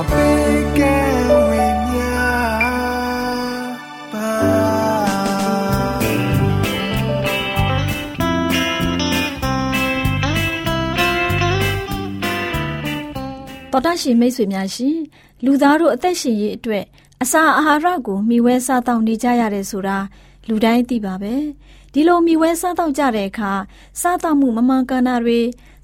တော်တရှိမိတ်ဆွေများရှင်လူသားတို့အသက်ရှင်ရေးအတွက်အစာအာဟာရကိုမျှဝဲစားတောက်နေကြရတယ်ဆိုတာလူတိုင်းသိပါပဲ ဒီလိုမျှဝဲစားတောက်ကြတဲ့အခါစားတောက်မှုမမှန်ကန်တာတွေ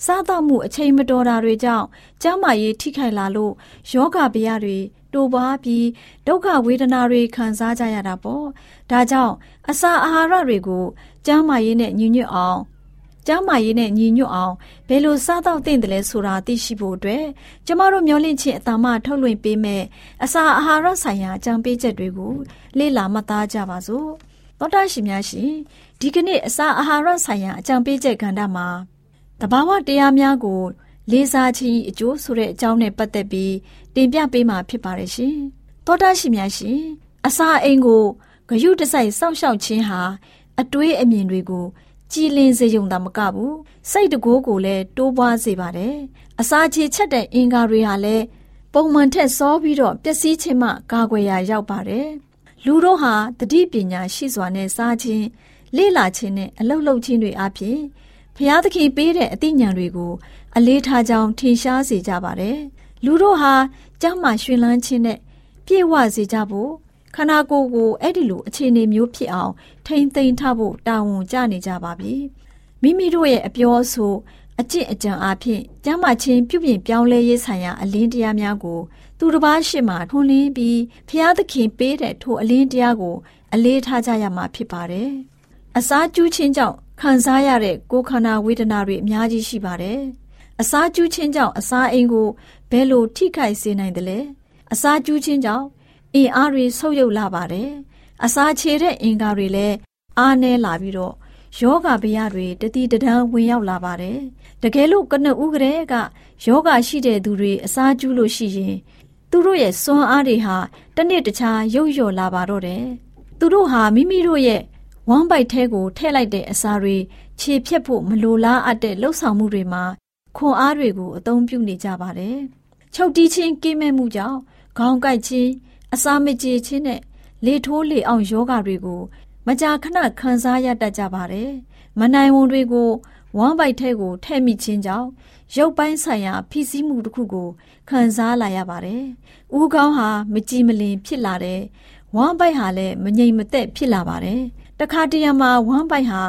စားသောက်မှုအချိန်မတော်တာတွေကြောင့်ကျန်းမာရေးထိခိုက်လာလို့ယောဂဗျာတွေတိုးပွားပြီးဒုက္ခဝေဒနာတွေခံစားကြရတာပေါ့ဒါကြောင့်အစာအာဟာရတွေကိုကျန်းမာရေးနဲ့ညီညွတ်အောင်ကျန်းမာရေးနဲ့ညီညွတ်အောင်ဘယ်လိုစားတော့သင့်တယ်လဲဆိုတာသိရှိဖို့အတွက်ကျမတို့မျှဝင့်ခြင်းအတမထုတ်လွှင့်ပေးမယ်အစာအာဟာရဆိုင်ရာအကြံပေးချက်တွေကိုလေ့လာမှတ်သားကြပါစို့သောတာရှင်များရှင် ဒီကနေ့အစာအာဟာရဆိုင်ရာအကြံပေးချက်ကဏ္ဍမှာတဘာဝတရားများကို လေးစားခြင်းအကျိုးဆိုတဲ့အကြောင်းနဲ့ပတ်သက်ပြီးတင်ပြပေးမှာဖြစ်ပါတယ်ရှင်။သောတာရှင်များရှင်အစာအိမ်ကိုဂယုတစိုက်စောင့်ရှောက်ခြင်းဟာအတွေးအမြင်တွေကိုကြည်လင်စေုံသာမကဘူးစိတ်တကိုးကိုလည်းတိုးပွားစေပါတယ်။အစာချေချက်တဲ့အင်္ဂါတွေဟာလည်းပုံမှန်ထက်စောပြီးတော့ပျက်စီးခြင်းမှကာကွယ်ရာရောက်ပါတယ်။လူတို့ဟာတတိပညာရှိစွာနဲ့စားခြင်း လေ့လာခြင်းနဲ့အလုပ်လုပ်ခြင်းတွေအပြင်ဖျားသခင်ပေးတဲ့အသိဉာဏ်တွေကို အလေးထားကြောင်းထင်ရှားစေကြပါတယ်။လူတို့ဟာကျောင်းမှာရှင်လန်းခြင်းနဲ့ပြည့်ဝစေကြဖို့ခန္ဓာကိုယ်ကိုအဲ့ဒီလိုအခြေအနေမျိုးဖြစ်အောင် ထိမ့်သိမ်းထားဖို့တာဝန်ကျနေကြပါပြီ။မိမိတို့ရဲ့အပြောအဆိုအကျင့်အကြံအဖြစ်ကျမ်းမာခြင်းပြုပြင်ပြောင်းလဲရေးဆိုင်ရာအလင်းတရားများကို သူတစ်ပါးရှိမှထွန်းလင်းပြီးဖျားသခင်ပေးတဲ့ထိုအလင်းတရားကို အလေးထားကြရမှာဖြစ်ပါတယ်။ အစာကျူးခြင်းကြောင့်ခံစားရတဲ့ကိုယ်ခန္ဓာဝေဒနာတွေအများကြီးရှိပါတယ်။အစာကျူးခြင်းကြောင့်အစာအိမ်ကိုဘယ်လိုထိခိုက်စေနိုင်သလဲ။အစာကျူးခြင်းကြောင့်အင်အားတွေဆုပ်ယုပ်လာပါတယ်။အစာခြေတဲ့အင်္ဂါတွေလည်းအားနည်းလာပြီးတော့ယောဂဗျာတွေတတိတဒံဝင်ရောက်လာပါတယ်။တကယ်လို့ကနဦးကလေးကယောဂရှိတဲ့သူတွေအစာကျူးလို့ရှိရင်သူတို့ရဲ့စွမ်းအားတွေဟာတနေ့တခြားရုပ်လျော်လာပါတော့တယ်။သူတို့ဟာမိမိတို့ရဲ့ ဝမ်းပိုက်ထဲကိုထည့်လိုက်တဲ့အစာတွေခြေဖြတ်ဖို့မလိုလားအပ်တဲ့လှုပ်ဆောင်မှုတွေမှာခွန်အားတွေကိုအသုံးပြုနေကြပါတယ်။ချုပ်တီးခြင်းကိမဲ့မှုကြောင့်ခေါင်းကိုက်ခြင်းအစာမကြေခြင်းနဲ့လေထိုးလေအောင်ယောဂါတွေကို မကြာခဏခံစားရတတ်ကြပါတယ်။မနိုင်ဝန်တွေကိုဝဝမ်းပိုက်ထဲကိုထဲ့မိခြင်းကြောင့်ရုပ်ပိုင်းဆိုင်ရာဖိစီးမှုတစ်ခုကိုခံစားလာရပါတယ်။ဦးခေါင်းဟာမကြည်မလင်ဖြစ်လာတယ်။ဝမ်းပိုက်ဟာလည်းမငြိမ်မသက်ဖြစ်လာပါတယ်။ တခါတရံမှာဝမ်းပိုက်ဟာ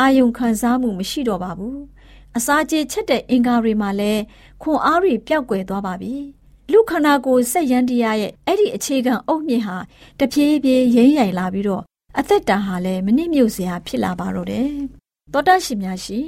အာယုံခံစားမှုမရှိတော့ပါဘူး။အစာကြေချက်တဲ့အင်္ဂါတွေမှာလည်းခွန်အားတွေပျောက်ကွယ်သွားပါပြီ။လူခန္ဓာကိုယ်စက်ယန္တရားရဲ့အဲ့ဒီအခြေခံအုတ်မြစ်ဟာတဖြည်းဖြည်းရိမ့်ရိုင်လာပြီးတော့အသက်တာဟာလည်းမနစ်မြုပ်စရာဖြစ်လာပါတော့တယ်။သောတာရှင်များရှိ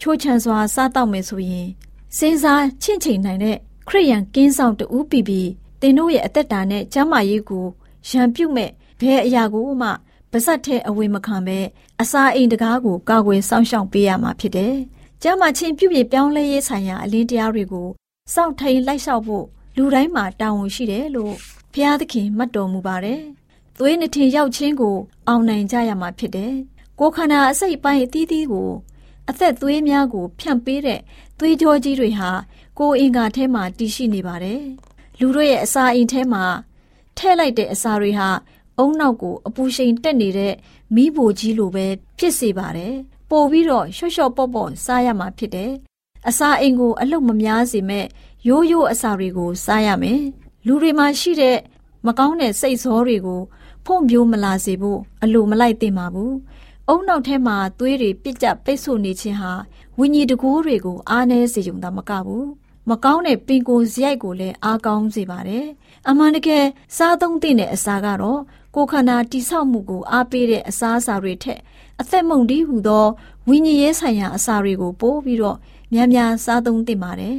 ချိုးချံစွာစားတော့မယ်ဆိုရင်စဉ်းစားချင့်ချိန်နိုင်တဲ့ခရိယန်ကင်းဆောင်တူပြီးပြီးသင်တို့ရဲ့အသက်တာနဲ့ကျမ်းမာရေးကိုရန်ပြုတ်မဲ့ဘယ်အရာကိုမှ ပါဇက်တဲ့အဝေမခံပဲအစာအိမ်တကားကိုကာကွယ်စောင့်ရှောက်ပေးရမှာဖြစ်တယ်။ကျမ်းမာခြင်းပြုပြင်ပြောင်းလဲရေးဆိုင်ရာအလင်းတရားတွေကိုစောင့်ထိန်လိုက်လျှောက်ဖို့လူတိုင်းမှာတာဝန်ရှိတယ်လို့ဘုရားသခင်မှတ်တော်မူပါတယ်။သွေးနှထင်ရောက်ခြင်းကိုအောင်နိုင်ကြရမှာဖြစ်တယ်။ကိုယ်ခန္ဓာအစိတ်ပိုင်းအသီးသီးကိုအသက်သွေးများကို ဖြန့်ပေးတဲ့သွေးကြောကြီးတွေဟာကိုယ်အင်္ဂါထဲမှာတည်ရှိနေပါတယ်။လူတို့ရဲ့အစာအိမ်ထဲမှာထဲ့လိုက်တဲ့အစာတွေဟာ အုံနောက်ကိုအပူရှိန်တက်နေတဲ့မီးဖိုကြီးလိုပဲဖြစ်စေပါတယ်။ပို့ပြီးတော့ရှော့ရှော့ပေါ့ပေါ့စားရမှာဖြစ်တယ်။အစာအိမ်ကိုအလုတ်မများစေမဲ့ရိုးရိုးအစာတွေကိုစားရမယ်။လူတွေမှာရှိတဲ့မကောင်းတဲ့စိတ်ဆောတွေကိုဖုံပြိုးမလာစေဖို့အလိုမလိုက်သင့်ပါဘူး။အုံနောက်ထဲမှာသွေးတွေပြစ်ကျပိတ်ဆို့နေခြင်းဟာဝိညာဉ်တကူးတွေကိုအားနည်းစေုံသာမကဘူးမကောင်းတဲ့ပင်ကိုယ်စရိုက်ကိုလည်းအားကောင်းစေပါတယ်အမှန်တကယ်စားသုံးသင့်တဲ့အစာကတော့ ကိုယ်ခန္ဓာတိဆောက်မှုကိုအားပေးတဲ့အစာအစာတွေထက်အသက်မုန်တီးဟူသောဝိညာဉ်ရေးဆိုင်ရာအစာတွေကိုပို့ပြီးတော့များများစားသုံးသင့်ပါတယ်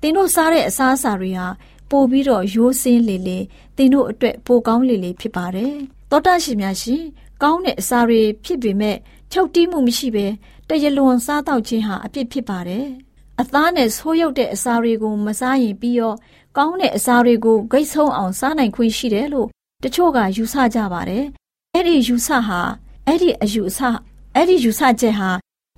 သင်တို့စားတဲ့အစာအစာတွေဟာပို့ပြီးတော့ရိုးစင်းလေလေသင်တို့အတွက်ပိုကောင်းလေလေဖြစ်ပါတယ်သောတာရှင်များရှင်ကောင်းတဲ့အစာတွေဖြစ်ပေမဲ့ချုပ်တီးမှုမရှိဘဲတရလွန်စားတော့ခြင်းဟာအပြစ်ဖြစ်ပါတယ်။အသားနဲ့ဆိုးရုပ်တဲ့အစာတွေကိုမစားရင်ပြီးတော့ကောင်းတဲ့အစာတွေကိုဂိတ်ဆုံးအောင်စားနိုင်ခွင့်ရှိတယ်လို့ တချို့ကယူဆကြပါတယ်။အဲ့ဒီယူဆဟာအဲ့ဒီအယူဆအဲ့ဒီယူဆချက်ဟာ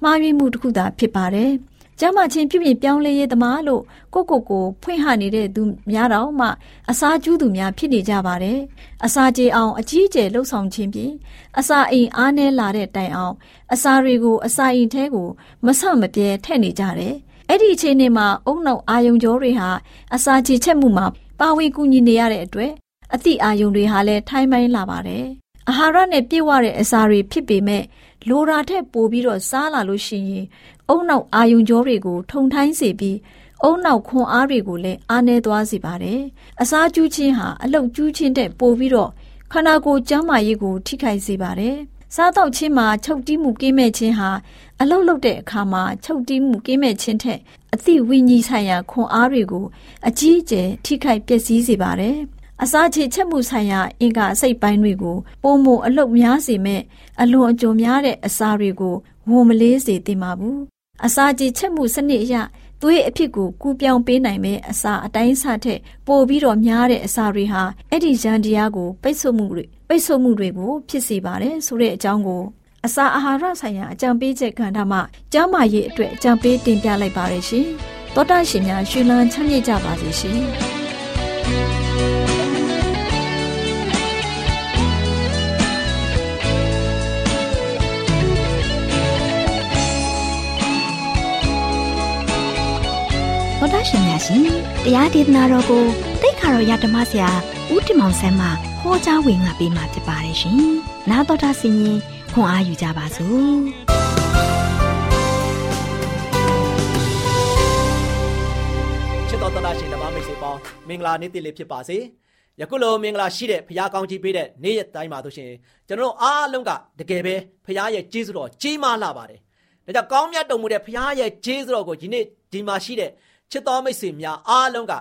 မှားယွင်းမှုတစ်ခုသာဖြစ်ပါတယ်။ကျမ်းမာခြင်းပြုပြင်ပြောင်းလဲရေးသမားလို့ကိုကိုကိုဖွင့်ဟနေတဲ့သူများတော့မှအစာကျူးသူများဖြစ်နေကြပါတယ်။အစာကြေအောင်အကြီးအကျယ်လှုပ်ဆောင်ခြင်းဖြင့်အစာအိမ်အားနည်းလာတဲ့တိုင်အောင် အစာတွေကိုအစာအိမ်ထဲကိုမဆမပြဲထည့်နေကြတယ်။အဲ့ဒီအချိန်မှာအုံနောက်အာယုံကြောတွေဟာအစာချေချက်မှုမှာပါဝင်ကူညီနေရတဲ့အတွက် အသည့်အာယုံတွေဟာလည်းထိုင်းမိုင်းလာပါတယ်။အာဟာရနဲ့ပြည့်ဝတဲ့အစာတွေဖြစ်ပေမဲ့လိုရာထက်ပိုပြီးတော့စားလာလို့ရှိရင်အုံနောက်အာယုံကြောတွေကိုထုံထိုင်းစေပြီးအုံနောက်ခွန်အားတွေကိုလည်းအားနည်းသွားစေပါတယ်။အစာကျူးခြင်းဟာအလုတ်ကျူးခြင်းတဲ့ပိုပြီးတော့ခန္ဓာကိုယ်ကျန်းမာရေးကိုထိခိုက်စေပါတယ်။စားတော့ခြင်းမှာချုပ်တီးမှုကင်းမဲ့ခြင်းဟာအလုတ်လုတ်တဲ့အခါမှာချုပ်တီးမှုကင်းမဲ့ခြင်းထက်အသည့်ဝိညာဉ်ဆိုင်ရာခွန်အားတွေကိုအကြီးအကျယ်ထိခိုက်ပျက်စီးစေပါတယ်။ အစာချေချက်မှုဆိုင်ရာအင်္ဂါအစိတ်ပိုင်းတွေကိုပုံမအလုတ်များစေမဲ့အလွန်အကျွံများတဲ့အစာတွေကိုဝန်မလေးစေသင့်ပါဘူးအစာကြေချက်မှုစနစ်အရသွေးအဖြစ်ကိုကူးပြောင်းပေးနိုင်မဲ့အစာအတိုင်းအဆထက်ပိုပြီးတော့များတဲ့အစာတွေဟာအဲ့ဒီရန်တရားကိုပိတ်ဆို့မှုတွေပိတ်ဆို့မှုတွေကိုဖြစ်စေပါတယ်ဆိုတဲ့အကြောင်းကိုအစာအာဟာရဆိုင်ရာအကြံပေးချက်ကဏ္ဍမှာကျန်းမာရေးအတွက်အကြံပေးတင်ပြလိုက်ပါရရှင်သောတာရှင်များရှင်လန်းချမ်းမြေ့ကြပါစေရှင် တော်တာရှင်များရှင်တရားဒေသနာတော်ကိုတိတ်ခါတော်ရဓမ္မဆရာဦးတင်မောင်ဆန်းမှဟောကြားဝင်ငါပေးมาဖြစ်ပါတယ်ရှင်။နာတော်တာဆင်ရင်ခွန်အားယူကြပါစို့။ချစ်တော်တော်တာရှင်ဓမ္မမိတ်ဆွေပေါင်းမင်္ဂလာနေ့တည်လေးဖြစ်ပါစေ။ယခုလိုမင်္ဂလာရှိတဲ့ဖခင်ကောင်းကြီးပေးတဲ့နေ့ရက်တိုင်းမှာတို့ရှင်ကျွန်တော်အားလုံးကတကယ်ပဲဖခင်ရဲ့ကျေးဇူးတော်ကြီးမားလာပါတယ်။ဒါကြောင့်ကောင်းမြတ်တော်မူတဲ့ဖခင်ရဲ့ကျေးဇူးတော်ကိုဒီနေ့ဒီမှာရှိတဲ့ ချစ်တော်မိတ်ဆွေများအားလုံးက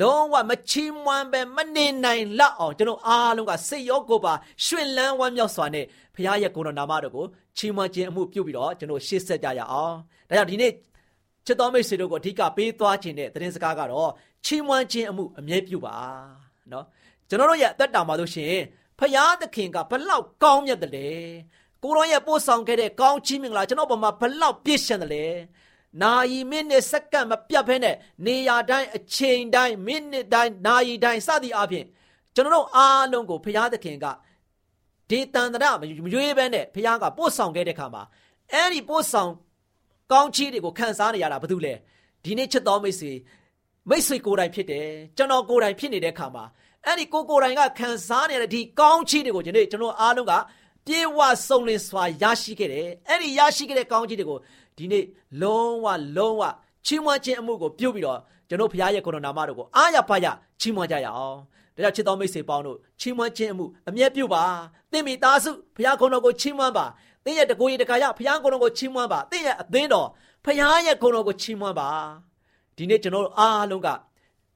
လုံးဝမချီးမွမ်းပဲမနေနိုင်လောက်အောင်ကျွန်တော်အားလုံးကစိတ်ရောကိုယ်ပါရှင်လန်းဝမ်းမြောက်စွာနဲ့ဘုရားရဲ့ကိုယ်တော်နာမတော်ကိုချီးမွမ်းခြင်းအမှုပြုပြီးတော့ကျွန်တော်ရှေ့ဆက်ကြရအောင်။ဒါကြောင့်ဒီနေ့ချစ်တော်မိတ်ဆွေတို့ကိုအဓိကပေးသွားခြင်းတဲ့သတင်းစကားကတော့ချီးမွမ်းခြင်းအမှုအမြဲပြုပါနော်။ကျွန်တော်တို့ရဲ့အသက်တာမှာလို့ရှိရင်ဖရာသခင်ကဘလောက်ကောင်းမြတ်တယ်လဲ။ကိုရောရဲ့ပို့ဆောင်ခဲ့တဲ့ကောင်းချီးမင်္ဂလာကျွန်တော်ပေါ်မှာဘလောက်ပြည့်စုံတယ်လဲ။ နာယီမိနစ်စက္ကန့်မပြတ်ဖဲနဲ့နေရာတိုင်းအချိန်တိုင်းမိနစ်တိုင်းနာယီတိုင်းစသည်အပြင်ကျွန်တော်တို့အားလုံးကိုဘုရားသခင်ကဒေတန္တရမရွေးဘဲနဲ့ဘုရားကပို့ဆောင်ခဲ့တဲ့ခါမှာအဲ့ဒီပို့ဆောင်ကောင်းချီးတွေကိုခံစားနေရတာဘာလို့လဲဒီနေ့ချစ်တော်မိတ်ဆွေမိတ်ဆွေကိုယ်တိုင်ဖြစ်တယ်ကျွန်တော်ကိုယ်တိုင်ဖြစ်နေတဲ့အခါမှာအဲ့ဒီကိုကိုယ်တိုင်ကခံစားနေတဲ့ဒီကောင်းချီးတွေကိုဒီနေ့ကျွန်တော်အားလုံးကပြေဝစုံလင်စွာရရှိခဲ့တယ်အဲ့ဒီရရှိခဲ့တဲ့ကောင်းချီးတွေကို ဒီနေ့လုံးဝလုံးဝချီးမွမ်းခြင်းအမှုကိုပြုတ်ပြီးတော့ကျွန်တော်ဘုရားရဲ့ကိုယ်တော်နာမတော်ကိုအားရပါရချီးမွမ်းကြရအောင်ဒါကြောင့်ချစ်တော်မိတ်ဆွေပေါင်းတို့ချီးမွမ်းခြင်းအမှုအမြဲပြုပါသင်မိသားစုဘုရားကိုယ်တော်ကိုချီးမွမ်းပါသင်ရဲ့တကိုယ်ရတခါရဘုရားကိုယ်တော်ကိုချီးမွမ်းပါသင်ရဲ့အသင်းတော်ဘုရားရဲ့ကိုယ်တော်ကိုချီးမွမ်းပါဒီနေ့ကျွန်တော်တို့အားလုံးက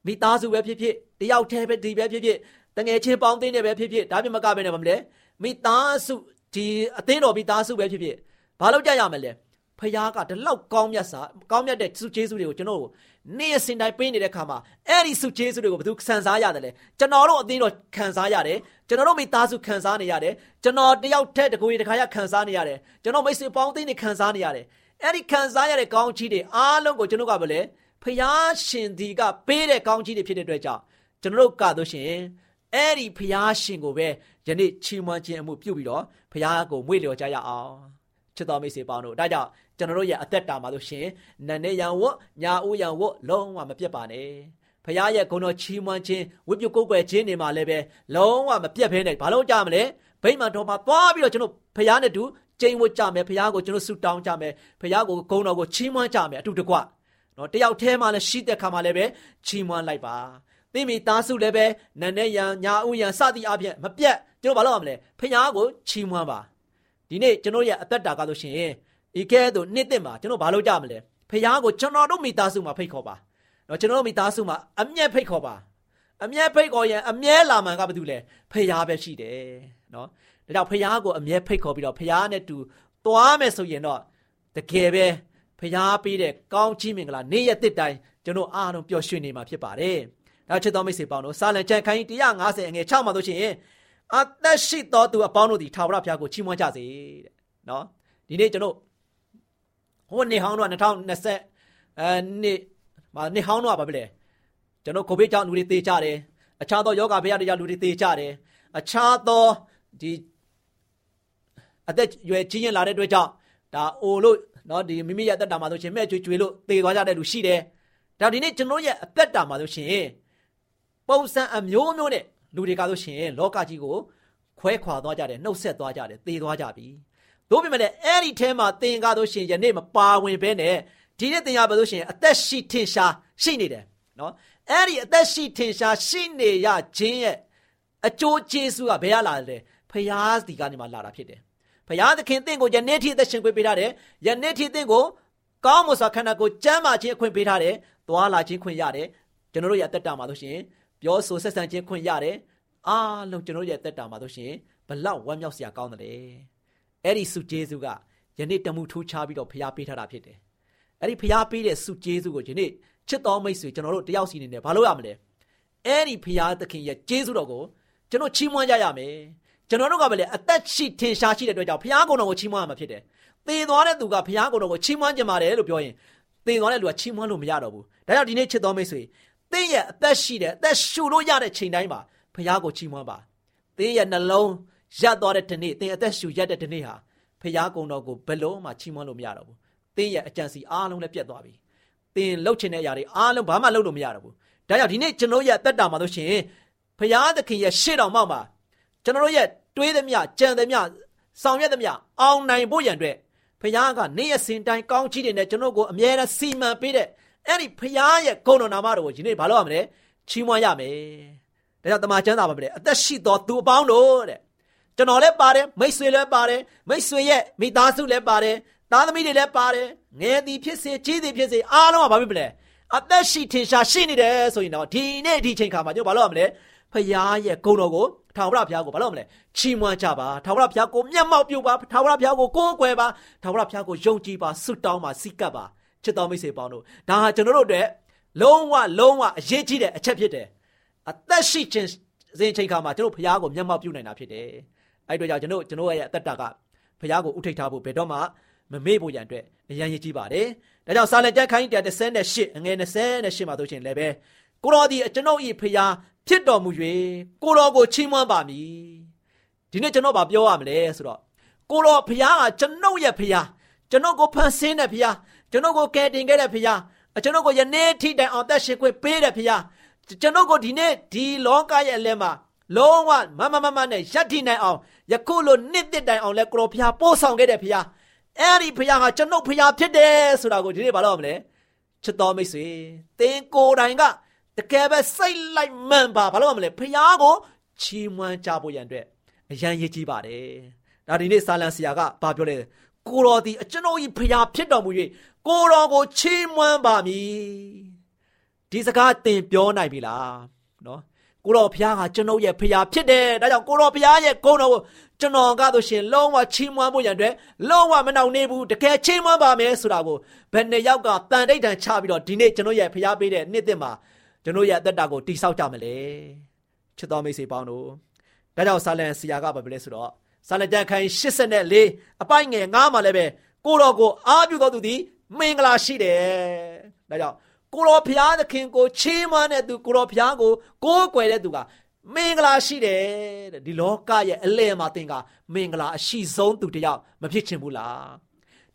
မိသားစုပဲဖြစ်ဖြစ်တယောက်တည်းပဲဒီပဲဖြစ်ဖြစ်တငယ်ချင်းပေါင်းသင်းတယ်ပဲဖြစ်ဖြစ်ဒါပြမကပဲနဲ့မလဲမိသားစုဒီအသင်းတော်မိသားစုပဲဖြစ်ဖြစ်ဘာလို့ကြရမလဲ ဖခင်ကဒီလောက်ကောင်းမြတ်စာကောင်းမြတ်တဲ့စုကျေးဇူးတွေကိုကျွန်တော်တို့နေ့စဉ်တိုင်းပေးနေတဲ့ခါမှာအဲ့ဒီစုကျေးဇူးတွေကိုဘယ်သူခံစားရတယ်လဲကျွန်တော်တို့အသင်းတော်ခံစားရတယ်ကျွန်တော်တို့မိသားစုခံစားနေရတယ်ကျွန်တော်တယောက်တည်းတကူတခါရခံစားနေရတယ်ကျွန်တော်မိတ်ဆွေပေါင်းသိနေခံစားနေရတယ်အဲ့ဒီခံစားရတဲ့ကောင်းချီးတွေအားလုံးကိုကျွန်တော်ကဘယ်လဲဖခင်ရှင်ဒီကပေးတဲ့ကောင်းချီးတွေဖြစ်တဲ့အတွက်ကြောင့်ကျွန်တော်တို့ကတော့ရှင်အဲ့ဒီဖခင်ရှင်ကိုပဲယနေ့ချီးမွမ်းခြင်းအမှုပြုပြီးတော့ဖခင်ကိုမွေ့လျော်ကြရအောင်ချစ်တော်မိတ်ဆွေပေါင်းတို့ဒါကြောင့် ကျွန်တော်တို့ရဲ့အသက်တာမှာလို့ရှင်နန်းနေရန်ဝတ်ညာဦးရန်ဝတ်လုံးဝမပြတ်ပါနဲ့ဖခင်ရဲ့ဂုဏ်တော်ချီးမွမ်းခြင်းဝိပုကိုးကွယ်ခြင်းတွေမှာလည်းပဲလုံးဝမပြတ်ဖဲနဲ့ဘာလို့ကြမလဲဗိမာန်တော်မှာသွားပြီးတော့ကျွန်တော်ဖခင်နဲ့တူကျိန်ဝတ်ကြမယ်ဖခင်ကိုကျွန်တော်ဆုတောင်းကြမယ်ဖခင်ကိုဂုဏ်တော်ကိုချီးမွမ်းကြမယ်အတူတကွနော်တယောက်တည်းမှလည်းရှိတဲ့ခါမှလည်းပဲချီးမွမ်းလိုက်ပါသိမိသားစုလည်းပဲနန်းနေရန်ညာဦးရန်စသည်အပြင်မပြတ်ကျွန်တော်ဘာလုပ်ရမလဲဖခင်ကိုချီးမွမ်းပါဒီနေ့ကျွန်တော်ရဲ့အသက်တာကလို့ရှိရင် ဤကဲ့သို့နှစ်သက်မှာကျွန်တော်ဘာလုပ်ကြမလဲဖခင်ကိုကျွန်တော်တို့မိသားစုမှာဖိတ်ခေါ်ပါနော်ကျွန်တော်တို့မိသားစုမှာအမျက်ဖိတ်ခေါ်ပါအမျက်ဖိတ်ခေါ်ရင်အမျက်လာမှန်ကဘာတူလဲဖခင်ပဲရှိတယ်နော်ဒါကြောင့်ဖခင်ကိုအမျက်ဖိတ်ခေါ်ပြီးတော့ဖခင်နဲ့တူသွားမယ်ဆိုရင်တော့တကယ်ပဲဖခင်ပေးတဲ့ကောင်းချီးမင်္ဂလာနေ့ရက်တစ်တိုင်းကျွန်တော်အားလုံးပျော်ရွှင်နေမှာဖြစ်ပါတယ်ဒါချစ်တော်မိတ်ဆွေပေါင်းတို့စာလံကျမ်းခန်းကြီး150အငယ်6မှာဆိုရှင်အသက်ရှိတော်သူအပေါင်းတို့သည်ထာဝရဘုရားကိုချီးမွမ်းကြစေတဲ့နော်ဒီနေ့ကျွန်တော် ဟိုနေဟောင်းတော့2020အဲနေ့မှာနေဟောင်းတော့ပါပဲလေကျွန်တော်ကိုဗစ်ကြောင့်လူတွေသေကြတယ်အခြားသောယောဂဗျာတွေကြောင့်လူတွေသေကြတယ်အခြားသောဒီအသက်ရွယ်ကြီးရင်လာတဲ့အတွက်ကြောင့်ဒါအိုလို့เนาะဒီမိမိရဲ့အသက်တာမှာဆိုရှင်မဲ့ကြွေကြွေလို့သေသွားကြတဲ့လူရှိတယ်ဒါဒီနေ့ကျွန်တော်ရဲ့အသက်တာမှာဆိုရှင်ပုံစံအမျိုးမျိုးနဲ့လူတွေကဆိုရှင်လောကကြီးကိုခွဲခွာသွားကြတယ်နှုတ်ဆက်သွားကြတယ်သေသွားကြပြီ တို့ပြင်မဲ့အဲ့ဒီထဲမှာသင်ကားလို့ရှိရင်ယနေ့မပါဝင်ဘဲနဲ့ဒီနေ့သင်ရပါလို့ရှိရင်အသက်ရှိထင်ရှားရှိနေတယ်နော်အဲ့ဒီအသက်ရှိထင်ရှားရှိနေရခြင်းရဲ့အကျိုးကျေးဇူးကဘယ်ရလာလဲဖရာစီကနေမှလာတာဖြစ်တယ်ဖရာသခင်သင်ကိုယနေ့ထိအသက်ရှင်ခွင့်ပေးထားတယ်ယနေ့ထိသင်ကိုကောင်းမွန်စွာခန္ဓာကိုယ်ကျမ်းမာခြင်းအခွင့်ပေးထားတယ်သွားလာခြင်းခွင့်ရတယ်ကျွန်တော်တို့ရဲ့အသက်တာမှာဆိုရှင်ပြောဆိုဆက်ဆံခြင်းခွင့်ရတယ်အားလုံးကျွန်တော်တို့ရဲ့အသက်တာမှာဆိုရှင်ဘလောက်ဝမ်းမြောက်စရာကောင်းတယ် အဲ့ဒီစုကျေးဇူးကယနေ့တမှုထိုးချပြီးတော့ဖျားပေးထားတာဖြစ်တယ်။အဲ့ဒီဖျားပေးတဲ့စုကျေးဇူးကိုယနေ့ချစ်တော်မိတ်ဆွေကျွန်တော်တို့တယောက်စီနေနဲ့ဘာလို့ရမလဲ။အဲ့ဒီဖျားသခင်ရဲ့ကျေးဇူးတော်ကိုကျွန်တော်ချီးမွမ်းကြရမယ်။ကျွန်တော်တို့ကပဲလေအသက်ရှိထင်ရှားရှိတဲ့အတွက်ကြောင့်ဖျားကုံတော်ကိုချီးမွမ်းရမှာဖြစ်တယ်။သေသွားတဲ့သူကဖျားကုံတော်ကိုချီးမွမ်းကြပါတယ်လို့ပြောရင်သေသွားတဲ့လူကချီးမွမ်းလို့မရတော့ဘူး။ဒါကြောင့်ဒီနေ့ချစ်တော်မိတ်ဆွေသင်ရဲ့အသက်ရှိတဲ့အသက်ရှူလို့ရတဲ့ချိန်တိုင်းမှာဖျားကိုချီးမွမ်းပါ။သင်ရဲ့နှလုံး ရပ်သွားတဲ့ဒီနေ့သင်အသက်ရှူရတဲ့ဒီနေ့ဟာဖျားကုံတော်ကိုဘယ်လုံးမှချီးမွမ်းလို့မရတော့ဘူး။သင်ရဲ့အကြံစီအားလုံးလည်းပြတ်သွားပြီ။သင်လှုပ်ချင်တဲ့အရာတွေအားလုံးဘာမှလုပ်လို့မရတော့ဘူး။ဒါကြောင့်ဒီနေ့ကျွန်တော်ရဲ့အသက်တာမှာလို့ရှိရင်ဖျားသခင်ရဲ့ရှေ့တော်မှောက်မှာကျွန်တော်ရဲ့တွေးသမျှကြံသမျှဆောင်ရွက်သမျှအောင်နိုင်ဖို့ရန်အတွက်ဖခင်ကနေ့ရက်စဉ်တိုင်းကောင်းချီးတွေနဲ့ကျွန်တော်ကိုအမြဲတမ်းစီမံပေးတဲ့အဲ့ဒီဖခင်ရဲ့ဂုဏ်တော်နာမတော်ကိုဒီနေ့ဘာလို့ရမလဲချီးမွမ်းရမယ်။ဒါကြောင့်တမန်ကျမ်းစာပါပဲအသက်ရှိတော်သူအပေါင်းတို့တဲ့ ကျွန်တော်လည်းပါတယ်မိတ်ဆွေလည်းပါတယ်မိတ်ဆွေရဲ့မိသားစုလည်းပါတယ်သားသမီးတွေလည်းပါတယ်ငယ်သည်ဖြစ်စေကြီးသည်ဖြစ်စေအားလုံးကဘာဖြစ်မလဲအသက်ရှိထင်ရှားရှိနေတယ်ဆိုရင်တော့ဒီနေ့ဒီချိန်ခါမှာကျွန်တော်ဘာလုပ်ရမလဲဖခင်ရဲ့ဂုဏ်တော်ကိုထာဝရဘုရားကိုဘာလုပ်မလဲချီးမွမ်းကြပါထာဝရဘုရားကိုမျက်မှောက်ပြုပါထာဝရဘုရားကိုကိုးကွယ်ပါထာဝရဘုရားကိုယုံကြည်ပါဆုတောင်းပါစိတ်ကပ်ပါချစ်တော်မိတ်ဆွေပေါင်းတို့ဒါဟာကျွန်တော်တို့အတွက်လုံးဝလုံးဝအရေးကြီးတဲ့အချက်ဖြစ်တယ်အသက်ရှိခြင်းစဉ်ချိန်ခါမှာကျွန်တော်ဘုရားကိုမျက်မှောက်ပြုနိုင်တာဖြစ်တယ် အဲ့အတွက်ကြောင့်ကျွန်တော်ကျွန်တော်ရဲ့အသက်တာကဘုရားကိုဥထိတ်ထားဖို့ဘယ်တော့မှမမေ့ဖို့ရန်အတွက်အရန်ရည်ကြီးပါတယ်ဒါကြောင့်စာလံကျမ်းခိုင်း138အငယ်28မှာဆိုရှင်လည်းပဲကိုတော်ဒီကျွန်တော်ဤဖျားဖြစ်တော်မူ၍ကိုတော်ကိုချီးမွမ်းပါမည်ဒီနေ့ကျွန်တော်ဗာပြောရမလဲဆိုတော့ကိုတော်ဖျားကကျွန်ုပ်ရဲ့ဖျားကျွန်ုပ်ကိုဖန်ဆင်းတဲ့ဖျားကျွန်တော်ကိုကယ်တင်ခဲ့တဲ့ဖခင်ကျွန်တော်ကိုယနေ့ထိတိုင်အောင်သက်ရှင်ခွင့်ပေးတဲ့ဖခင်ကျွန်တော်ကိုဒီနေ့ဒီလောကရဲ့အလဲမှာလုံးဝမမမမနဲ့ယက်ထိနိုင်အောင် ယခုလိုနှစ်သက်တိုင်အောင်လဲကိုရောဖခင်ပို့ဆောင်ခဲ့တဲ့ဖခင်အဲ့ဒီဖခင်ဟာကျွန်တော်ဖခင်ဖြစ်တယ်ဆိုတာကိုဒီနေ့ဘာလို့မလဲချစ်တော်မိတ်ဆွေသင်ကိုယ်တိုင်ကတကယ်ပဲစိတ်လိုက်မှန်ပါဘာလို့မလဲဖခင်ကိုချီးမွမ်းကြဖို့ရန်အတွက်အရန်ရည်ကြီးပါတယ်ဒါဒီနေ့ဆာလန်ဆရာကဘာပြောလဲကိုတော်ဒီအကျွန်ုပ်ဤဖခင်ဖြစ်တော်မူ၍ကိုတော်ကိုချီးမွမ်းပါမည်ဒီစကားသင်ပြောနိုင်ပြီလားနော် ကိုတော်ဖခင်ကကျွန်ုပ်ရဲ့ဖခင်ဖြစ်တယ်ဒါကြောင့်ကိုတော်ဖခင်ရဲ့ဂုဏ်တော်ကိုကျွန်တော်ကားဆိုရှင်လုံးဝချီးမွမ်းဖို့ရန်အတွက်လုံးဝမနှောင့်နှေးဘူးတကယ်ချီးမွမ်းပါမယ်ဆိုတာကိုဘယ်နှစ်ယောက်ကတန်တိတ်တန်ချပြီးတော့ဒီနေ့ကျွန်တော်ရဲ့ဖခင်ပေးတဲ့နှစ်သက်မှာကျွန်တော်ရဲ့အသက်တာကိုတိဆောက်ကြမလဲချစ်တော်မိတ်ဆွေပေါင်းတို့ဒါကြောင့်ဆာလန်ဆရာကဘာပြောလဲဆိုတော့ဆာလန်တန်ခိုင်84အပိုင်ငယ်9မှာလည်းပဲကိုတော်ကိုအားပြုတော်သူသည်မင်္ဂလာရှိတယ်ဒါကြောင့် ကိုတော်ဖျားသခင်ကိုချီးမွမ်းတဲ့သူကိုတော်ဖျားကိုကိုးကွယ်တဲ့သူကမင်္ဂလာရှိတယ်တဲ့ဒီလောကရဲ့အလယ်မှာသင်ကမင်္ဂလာအရှိဆုံးသူတယောက်မဖြစ်ချင်ဘူးလား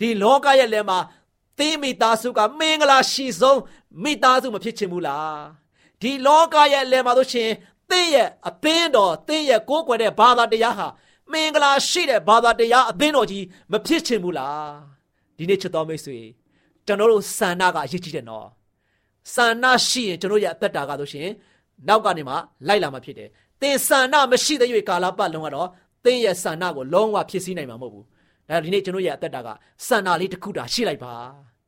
ဒီလောကရဲ့လယ်မှာသင်မိသားစုကမင်္ဂလာရှိဆုံးမိသားစုမဖြစ်ချင်ဘူးလားဒီလောကရဲ့လယ်မှာဆိုရှင်သင်ရဲ့အသင်းတော်သင်ရဲ့ကိုးကွယ်တဲ့ဘာသာတရားဟာမင်္ဂလာရှိတဲ့ဘာသာတရားအသင်းတော်ကြီးမဖြစ်ချင်ဘူးလားဒီနေ့ချစ်တော်မိတ်ဆွေကျွန်တော်တို့ဆန္ဒကအရေးကြီးတယ်နော် ဆန္ဒရှိရင်ကျွန်တော်ရဲ့အသက်တာကဆိုရှင်နောက်ကနေမှလိုက်လာမှာဖြစ်တယ်။သင်ဆန္ဒမရှိတဲ့၍ကာလပတ်လုံးကတော့သင်ရဲ့ဆန္ဒကိုလုံးဝဖြစ်စည်းနိုင်မှာမဟုတ်ဘူး။ဒါဒီနေ့ကျွန်တော်ရဲ့အသက်တာကဆန္ဒလေးတစ်ခုတာရှိလိုက်ပါ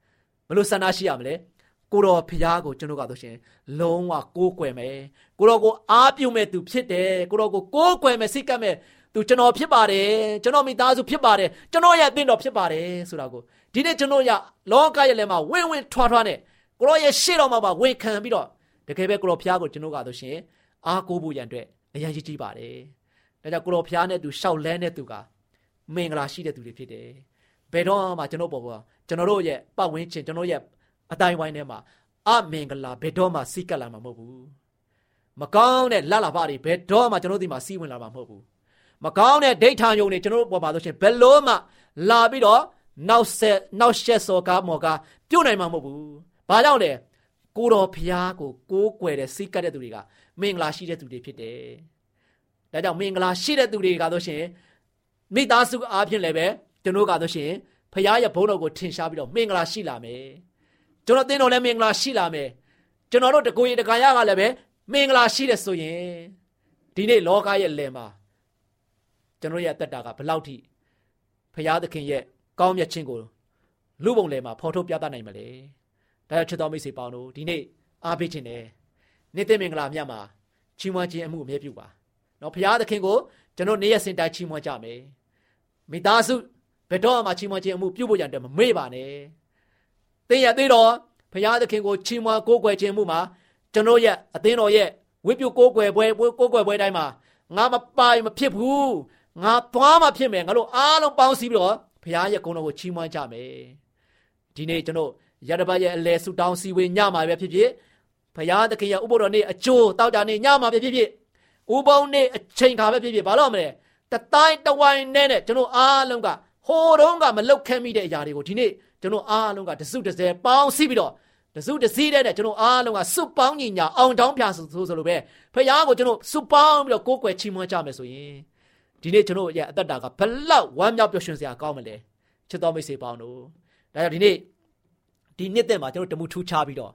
။ဘလို့ဆန္ဒရှိရမလဲ။ကိုတော်ဖျားကိုကျွန်တော်ကဆိုရှင်လုံးဝကိုးကွယ်မယ်။ကိုတော်ကိုအားပြုမဲ့သူဖြစ်တယ်။ကိုတော်ကိုကိုးကွယ်မယ်စိတ်ကပ်မဲ့သူကျွန်တော်ဖြစ်ပါတယ်။ကျွန်တော်မိသားစုဖြစ်ပါတယ်။ကျွန်တော်ရဲ့အသင်းတော်ဖြစ်ပါတယ်ဆိုတာကိုဒီနေ့ကျွန်တော်ရလောကရဲ့လည်းမှာဝင်းဝင်းထွားထွားနဲ့ ကိုရောရဲ့ရှေ့တော်မှာပါဝန်ခံပြီးတော့တကယ်ပဲကိုရောဖျားကိုကျွန်တော်ကဆိုရှင်အားကိုးဖို့ရန်အတွက်အရင်ကြီးပါတယ်။ဒါကြောင့်ကိုရောဖျားနဲ့သူရှောက်လဲနဲ့သူကမင်္ဂလာရှိတဲ့သူတွေဖြစ်တယ်။ဘယ်တော့မှကျွန်တော်ပေါ်ပေါ်ကျွန်တော်တို့ရဲ့ပတ်ဝန်းကျင်ကျွန်တော်ရဲ့အတိုင်းဝိုင်းထဲမှာအမင်္ဂလာဘယ်တော့မှစီးကပ်လာမှာမဟုတ်ဘူး။မကောင်းတဲ့လက်လာပါတွေဘယ်တော့မှကျွန်တော်ဒီမှာစီးဝင်လာမှာမဟုတ်ဘူး။မကောင်းတဲ့ဒိဋ္ဌာန်ယုံတွေကျွန်တော်တို့ပေါ်မှာဆိုရှင်ဘယ်လို့မှလာပြီးတော့နောက်ဆက်နောက်ရှက်စော်ကားမော်ကားပြုတ်နိုင်မှာမဟုတ်ဘူး။ ဘာကြောင့်လဲကိုတော်ဖျားကိုကိုးကွယ်တဲ့စိတ်ကပ်တဲ့သူတွေကမင်္ဂလာရှိတဲ့သူတွေဖြစ်တယ်။ဒါကြောင့်မင်္ဂလာရှိတဲ့သူတွေကဆိုရှင်မိသားစုအားဖြင့်လည်းပဲကျွန်တော်ကဆိုရှင်ဖျားရဲ့ဘုန်းတော်ကိုထင်ရှားပြီးတော့မင်္ဂလာရှိလာမယ်။ကျွန်တော်တင်းတော်လည်းမင်္ဂလာရှိလာမယ်။ကျွန်တော်တို့တကူရီတကာရကလည်းပဲမင်္ဂလာရှိတယ်ဆိုရင်ဒီနေ့လောကရဲ့လယ်မှာကျွန်တော်ရဲ့အသက်တာကဘလောက်ထိဖျားသခင်ရဲ့ကောင်းမြတ်ခြင်းကိုလူပုံလယ်မှာဖော်ထုတ်ပြသနိုင်မလဲ။ ဒါကြောင့်ချစ်တော်မိတ်ဆွေပေါင်းတို့ဒီနေ့အားပေးခြင်းနဲ့နေ့သိမင်္ဂလာမြတ်မှာချီးမွမ်းခြင်းအမှုအမြဲပြုပါ။နော်ဖျားသခင်ကိုကျွန်တော်နေ့ရက်စင်တိုင်းချီးမွမ်းကြမယ်။မိသားစုဘယ်တော့မှချီးမွမ်းခြင်းအမှုပြုဖို့ရတဲ့မမေ့ပါနဲ့။သင်ရသေးတော့ဖျားသခင်ကိုချီးမွမ်းကိုးကွယ်ခြင်းမှုမှာကျွန်တော်ရဲ့အသင်းတော်ရဲ့ဝိပုကိုးကွယ်ပွဲကိုးကွယ်ပွဲတိုင်းမှာငါမပိုင်မဖြစ်ဘူး။ငါသွားမှဖြစ်မယ်ငါတို့အားလုံးပေါင်းစည်းပြီးတော့ဘုရားရဲ့ဂုဏ်တော်ကိုချီးမွမ်းကြမယ်ဒီနေ့ကျွန်တော် ရတပတ်ရဲ့အလဲဆုတောင်းစီဝေညမှာပဲဖြစ်ဖြစ်ဘုရားသခင်ရဲ့ဥပုဒ်တော်နေ့အကျိုးတောက်ကြနေ့ညမှာပဲဖြစ်ဖြစ်ဥပုံနေ့အချိန်ခါပဲဖြစ်ဖြစ်ဘာလို့မလဲတတိုင်းတဝိုင်းနဲ့နဲ့ကျွန်တော်အားလုံးကဟိုတုန်းကမလုတ်ခဲမိတဲ့အရာတွေကိုဒီနေ့ကျွန်တော်အားလုံးကတစုတစဲပေါင်းစည်းပြီးတော့တစုတစည်းတဲ့နဲ့ကျွန်တော်အားလုံးကစွပေါင်းညီညာအောင်တောင်းပြဆိုဆိုလိုပဲဖခင်ကိုကျွန်တော်စွပေါင်းပြီးတော့ကိုးကွယ်ချီးမွမ်းကြမယ်ဆိုရင်ဒီနေ့ကျွန်တော်ရဲ့အသက်တာကဘလောက်ဝမ်းမြောက်ပျော်ရွှင်စရာကောင်းမလဲချစ်တော်မိတ်ဆွေပေါင်းတို့ဒါကြောင့်ဒီနေ့ ဒီနှစ်သက်မှာကျွန်တော်တမှုထူးခြားပြီးတော့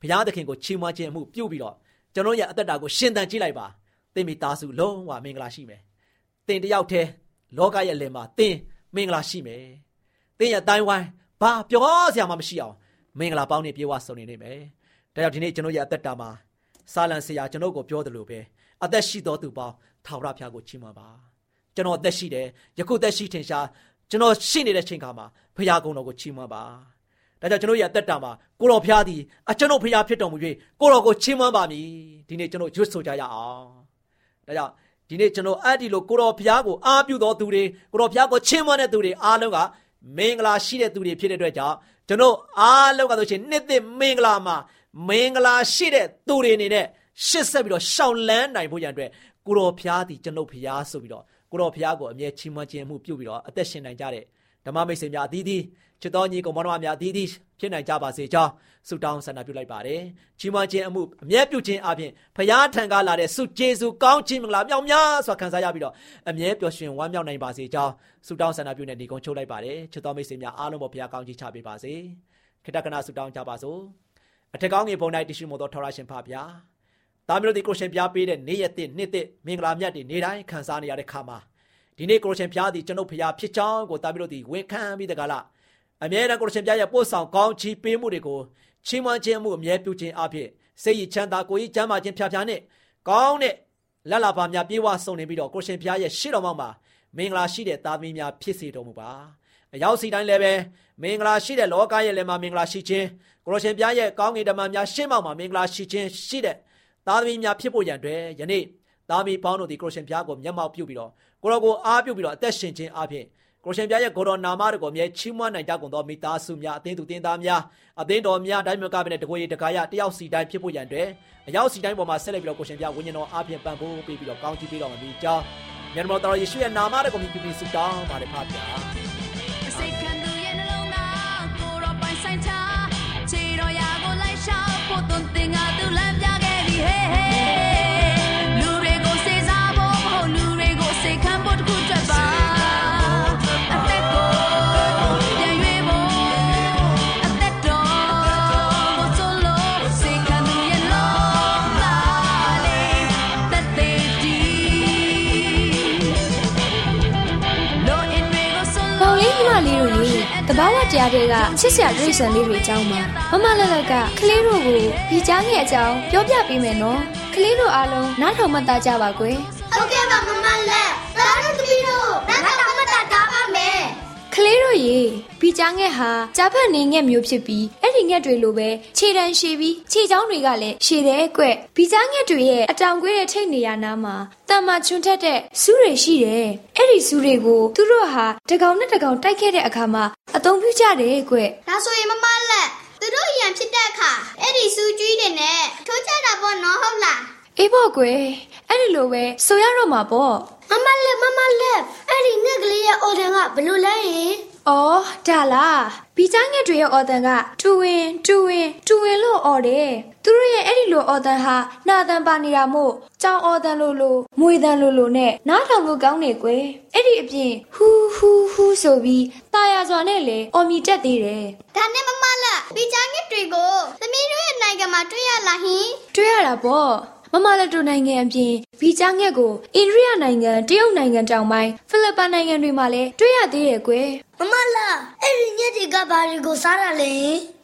ဘုရားသခင်ကိုချီးမွမ်းခြင်းအမှုပြုပြီးတော့ကျွန်တော်ရဲ့အသက်တာကိုရှင်သန်ကြည့်လိုက်ပါသင်မိသားစုလုံးဝမင်္ဂလာရှိမယ်သင်တယောက်တည်းလောကရဲ့လယ်မှာသင်မင်္ဂလာရှိမယ်သင်ရဲ့အတိုင်းဝိုင်းဘာပြောစရာမှမရှိအောင်မင်္ဂလာပေါင်းနေပြေဝဆုံနေနေမယ်ဒါကြောင့်ဒီနေ့ကျွန်တော်ရဲ့အသက်တာမှာစာလံဆရာကျွန်တော်ကိုပြောတယ်လို့ပဲအသက်ရှိတော်သူပေါင်းထာဝရဘုရားကိုချီးမွမ်းပါကျွန်တော်အသက်ရှိတယ်ယခုသက်ရှိထင်ရှားကျွန်တော်ရှိနေတဲ့ချိန်ခါမှာဖရာကုံတော်ကိုချီးမွမ်းပါ ဒါကြောင့်ကျွန်တော်ရဲ့အသက်တာမှာကိုတော်ဖရာသည်အကျွန်တော်ဖရာဖြစ်တော်မူ၍ကိုတော်ကိုချီးမွမ်းပါမည်ဒီနေ့ကျွန်တော်ရွတ်ဆိုကြရအောင်ဒါကြောင့်ဒီနေ့ကျွန်တော်အဲ့ဒီလိုကိုတော်ဖရာကိုအားပြုတော်သူတွေကိုတော်ဖရာကိုချီးမွမ်းတဲ့သူတွေအားလုံးကမင်္ဂလာရှိတဲ့သူတွေဖြစ်တဲ့အတွက်ကြောင့်ကျွန်တော်အားလုံးကဆိုရှင်နှစ်သက်မင်္ဂလာမှာမင်္ဂလာရှိတဲ့သူတွေအနေနဲ့ရှစ်ဆက်ပြီးတော့ရှောင်လန်းနိုင်ဖို့ရန်အတွက်ကိုတော်ဖရာသည်ကျွန်ုပ်ဖရာဆိုပြီးတော့ကိုတော်ဖရာကိုအမြဲချီးမွမ်းခြင်းမှုပြုပြီးတော့အသက်ရှင်နိုင်ကြတဲ့ ဓမ္မမိတ်ဆွေများအသီးသီးချစ်တော်ညီကောင်မောင်နှမများအသီးသီးဖြစ်နိုင်ကြပါစေကြောင်းဆုတောင်းဆန္ဒပြုလိုက်ပါတယ်။ကြီးမွားခြင်းအမှုအမြဲပြုခြင်းအပြင်ဖရာထံကလာတဲ့ဆုကျေးဇူးကောင်းခြင်းမင်္ဂလာမြောက်များစွာခံစားရပြီးတော့အမြဲပျော်ရွှင်ဝမ်းမြောက်နိုင်ပါစေကြောင်းဆုတောင်းဆန္ဒပြုနေဒီကုန်းချုပ်လိုက်ပါတယ်။ချစ်တော်မိတ်ဆွေများအားလုံးပေါ်ဖရာကောင်းကြီးချပေးပါစေ။ခေတ္တကနာဆုတောင်းကြပါစို့။အထက်ကောင်းငယ်ပုံ၌တရှိမို့သောထောရရှင်ဖဗျာ။သားမျိုးတို့ဒီကိုရှင်ပြပေးတဲ့နေ့ရက်တစ်နှစ်တစ်မင်္ဂလာမြတ်တွေနေ့တိုင်းခံစားနေရတဲ့ခါမှာ ဒီနေ့ကိုရှင်ဖျားသည်ကျွန်ုပ်ဖျားဖြစ်ကြောင်းကိုတာပြီးတော့ဒီဝန်ခံပြီးတကလားအမြဲတမ်းကိုရှင်ဖျားရဲ့ပို့ဆောင်ကောင်းချီးပေးမှုတွေကိုချီးမွမ်းခြင်းမှုအမြဲပြုခြင်းအဖြစ်စိတ်ရချမ်းသာကိုယ်ကြီးကျမ်းမာခြင်းဖြာဖြာနဲ့ကောင်းတဲ့လက်လာပါများပြေဝဆုံနေပြီးတော့ကိုရှင်ဖျားရဲ့ရှေ့တော်မှာမင်္ဂလာရှိတဲ့သားသမီးများဖြစ်စေတော်မူပါအရောက်စီတိုင်းလည်းပဲမင်္ဂလာရှိတဲ့လောကရဲ့လည်းမှာမင်္ဂလာရှိခြင်းကိုရှင်ဖျားရဲ့ကောင်းကင်ဓမ္မများရှေ့မှောက်မှာမင်္ဂလာရှိခြင်းရှိတဲ့သားသမီးများဖြစ်ဖို့ရန်အတွက်ယနေ့ သားသမီးပေါင်းတို့ဒီကိုရှင်ဖျားကိုမျက်မှောက်ပြုပြီးတော့ကိုရောကိုအားပြုပြီးတော့အသက်ရှင်ခြင်းအပြင်ကိုရှင်ပြရဲ့ဂေါ်တော်နာမတော်ကိုမြဲချီးမွမ်းနိုင်ကြကုန်သောမိသားစုများအသင်းသူတင်းသားများအသင်းတော်များတိုင်းမြို့ကပဲနဲ့တကိုယ်ရတကာရတယောက်စီတိုင်းဖြစ်ဖို့ရန်အတွက်အရောက်စီတိုင်းပေါ်မှာဆက်လက်ပြီးတော့ကိုရှင်ပြဝိညာဉ်တော်အားဖြင့်ပံ့ပိုးပေးပြီးတော့ကောင်းချီးပေးတော်မူပြီးကြောင်းမြတ်မောတော်ယေရှုရဲ့နာမတော်ကိုမြည်ပြီးဆုတောင်းပါတယ်ဖပါဗျာ ဘာဝတရားတွေကချစ်စရာတွေ့ဆန်လေးတွေအကြောင်းပါမမလက်လက်ကကလေးတို့ကိုဒီကြားငယ်အကြောင်းပြောပြပေးမယ်နော်ကလေးတို့အားလုံးနားထောင်မှတ်သားကြပါကွယ် လေးတို့ရေဘီချားငှက်ဟာကြားဖက်နေငှက်မျိုးဖြစ်ပြီးအဲ့ဒီငှက်တွေလိုပဲခြေတန်းရှည်ပြီးခြေချောင်းတွေကလည်းရှည်တဲ့အကွက်ဘီချားငှက်တွေရဲ့အတောင်ကွေးတဲ့ထိတ်နေရနာမှာတန်မာချွန်ထက်တဲ့စူးတွေရှိတယ်အဲ့ဒီစူးတွေကိုသူတို့ဟာတကောင်နဲ့တကောင်တိုက်ခဲ့တဲ့အခါမှာအသုံးပြုကြတယ်ကွဒါဆိုရင်မမလက်သူတို့ရံဖြစ်တဲ့အခါအဲ့ဒီစူးကျွေးတွေနဲ့ထိုးကြတာပေါ့နော်ဟုတ်လားအေးပေါ့ကွယ်အဲ့ဒီလိုပဲဆိုရတော့မှာပေါ့ မမလက်မမလက်အဲ့ဒီငှက်ကလေးရဲ့အော်ဒန်ကဘလို့လဲယင်အော်ဒါလားဘီချားငှက်တွေရဲ့အော်ဒန်ကတူဝင်တူဝင်တူဝင်လို့အော်တယ်သူတို့ရဲ့အဲ့ဒီလိုအော်ဒန်ဟာနာတန်ပါနေတာမို့ကြောင်အော်ဒန်လို့လို့မွေဒန်လို့လို့နဲ့နားထောင်လို့ကောင်းနေကွယ်အဲ့ဒီအပြင်ဟူးဟူးဟူးဆိုပြီးตาရစွာနဲ့လေအော်မီတက်သေးတယ်ဒါနဲ့မမလက်ဘီချားငှက်တွေကိုသမီးတို့ရဲ့နိုင်ငံမှာတွေ့ရလားဟင်တွေ့ရတာပေါ့ မမလက်တိုနိုင်ငံအပြင်ဗီဂျာငှက်ကိုအိန္ဒိယနိုင်ငံတရုတ်နိုင်ငံတောင်ပိုင်းဖိလစ်ပိုင်နိုင်ငံတွေမှာလည်းတွေ့ရသေးတယ်ကွယ်မမလာအဲ့ဒီညက်တွေကဘာတွေကိုစားရလဲ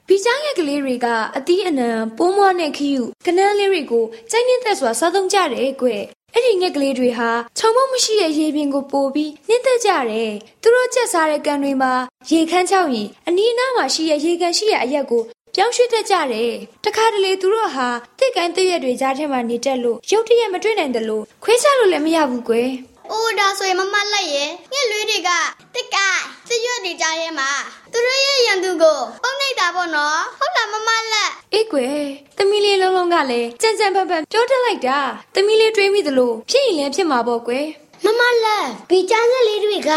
ဘီချားငှက်ကလေးတွေကအသီးအနှံပိုးမွားနဲ့ခယူကနန်းလေးတွေကိုကြိုက်နေတဲ့စွာစားသုံးကြတယ်ကွယ်အဲ့ဒီငှက်ကလေးတွေဟာခြုံမမရှိတဲ့ရေပြင်ကိုပို့ပြီးနှင်းသက်ကြတယ်။သူတို့ချက်စားတဲ့ကန်တွေမှာရေခမ်းချောက်ရင်အနီးအနားမှာရှိတဲ့ရေကန်ရှိတဲ့အရက်ကို ပြောင်းရွှေ့တတ်ကြတယ်။တခါတလေသူတို့ဟာတစ်ကိုင်းတစ်ရက်တွေကြားထဲမှာနေတက်လို့ရုတ်တရက်မတွေ့နိုင်တယ်လို့ခွေးချလို့လည်းမရဘူးကွယ်။အိုးဒါဆိုရင်မမလိုက်ရဲ့ငှက်လွေးတွေကတစ်ကိုင်းတစ်ရွက်တွေကြားထဲမှာသူတို့ရဲ့ရန်သူကိုပုံနေတာပေါ့နော်။ဟုတ်လားမမလက်။အေးကွယ်။သမီးလေးလုံးလုံးကလည်းကြံကြံပန်ပန်ပြောတတ်လိုက်တာ။သမီးလေးတွေးမိသလိုဖြစ်ရင်လည်းဖြစ်မှာပေါ့ကွယ်။မမလက်ဘီချမ်းငှက်လေးတွေက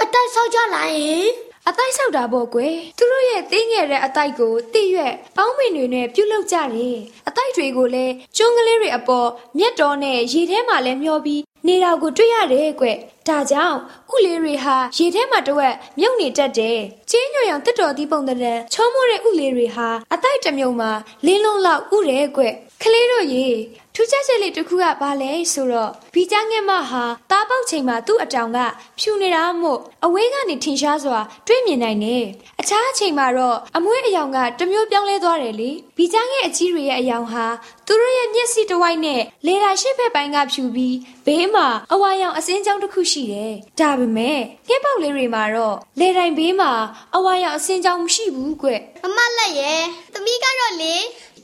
အတိုက်ဆောက်ကြလာရင် အတိုက်ဆောက်တာပေါ့ကွယ်သူတို့ရဲ့တင်းငယ်တဲ့အတိုက်ကိုတိရွက်ပေါင်းမင်တွေနဲ့ပြုတ်လောက်ကြတယ်အတိုက်တွေကိုလည်းကျွန်းကလေးတွေအပေါ်မြက်တော်နဲ့ရေထဲမှာလည်းမျောပြီးနေတာကိုတွေ့ရတယ်ကွဒါကြောင့်ဥလေးတွေဟာရေထဲမှာတဝက်မြုပ်နေတတ်တယ်ကျင်းညွန့်ရောင်တစ်တော်ဒီပုံတဲ့ချောမိုးတဲ့ဥလေးတွေဟာအတိုက်တစ်မြုံမှာလင်းလုံးလောက်ဥတယ်ကွကလေးတို့ရေ ထူးခြားချက်လေးတစ်ခုကဘာလဲဆိုတော့ဘီချာငက်မဟာတားပေါက်ချိန်မှာသူ့အတောင်ကဖြူနေတာမို့အဝေးကနေထင်ရှားစွာ တွေ့မြင်နိုင်တယ်။အခြားအချိန်မှာတော့အမွှေးအယောင်ကတမျိုးပြောင်းလဲသွားတယ်လေ။ဘီချာငက်အကြီးတွေရဲ့အယောင်ဟာသူတို့ရဲ့မျက်စိတစ်ဝိုက်နဲ့လေတာရှစ်ဖက်ပိုင်းကဖြူပြီးဘေးမှာအဝါရောင်အစင်းကြောင်းတစ်ခုရှိတယ်။ဒါပေမဲ့ငှက်ပေါက်လေးတွေမှာတော့လေတိုင်ဘေးမှာအဝါရောင်အစင်းကြောင်းမရှိဘူးကွ။မမလက်ရဲ့သမီးကတော့လေ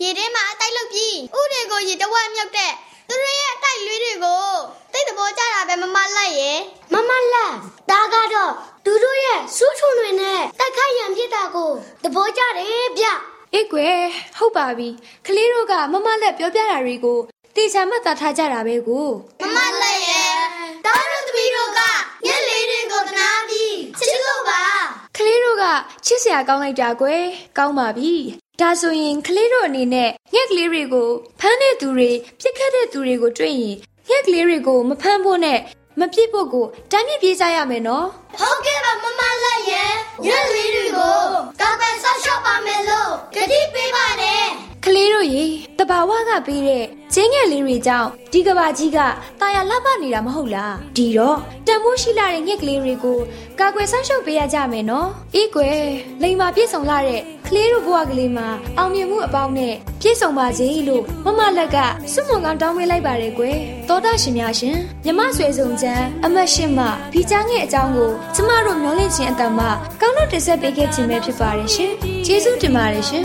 ရေထဲမှာအတိုက်လုပ်ပြီးဥတွေကိုရေတဝက်မြုပ်တဲ့သူတို့ရဲ့အတိုက်လွေးတွေကိုတိတ်တဘောကြတာပဲမမလိုက်ရဲ့မမလက်ဒါကတော့သူတို့ရဲ့စူးချုံတွေနဲ့တိုက်ခိုက်ရန်ဖြစ်တာကိုတဘောကြတယ်ဗျအေးကွယ်ဟုတ်ပါပြီကလေးတို့ကမမလက်ပြောပြတာတွေကိုတေချာမှတ်သားထားကြတာပဲကိုမမလက်ရဲ့တားတို့သမီးတို့ကညက်လေးတွေကိုသနာပြီးချစ်လို့ပါကလေးတို့ကချစ်စရာကောင်းလိုက်တာကွယ်ကောင်းပါပြီ ဒါဆိုရင်ကလေးတို့အနေနဲ့ငှက်ကလေးတွေကိုဖမ်းတဲ့သူတွေပြစ်ခတ်တဲ့သူတွေကိုတွေ့ရင်ငှက်ကလေးတွေကိုမဖမ်းဖို့နဲ့မပြစ်ဖို့ကိုတမ်းမြပြေးကြရမယ်နော်ဟုတ်ကဲ့ပါမမလက်ရဲ့ရက်လေးတွေကိုကောက်ပဲဆောက်ရှော့ပါမယ်လို့ကြတိပေးပါတယ်ကလေးတို့ရေတဘာဝကပေးတဲ့ကျင်းငယ်လေးတွေကြောင့်ဒီကဘာကြီးကတာယာလှပနေတာမဟုတ်လားဒီတော့တန်မိုးရှိလာတဲ့ငှက်ကလေးတွေကိုကာကွယ်ဆောက်ရှောက်ပေးရကြမယ်နော်အေးကွယ်လိန်မာပြည့်စုံလာတဲ့ ကလေးတို့ဘဝကလေးမှာအောင်မြင်မှုအပေါင်းနဲ့ပြည့်စုံပါစေလို့မမလက်ကစွမွန်ကောင်းတောင်းပေးလိုက်ပါတယ်ကွယ်သောတာရှင်များရှင်မြမဆွေစုံချမ်းအမတ်ရှင်မဖီချားငယ်အကြောင်းကိုကျမတို့မျောလင့်ခြင်းအတ္တမကောင်းလို့တင်ဆက်ပေးခဲ့ခြင်းပဲဖြစ်ပါတယ်ရှင်ကျေးဇူးတင်ပါတယ်ရှင်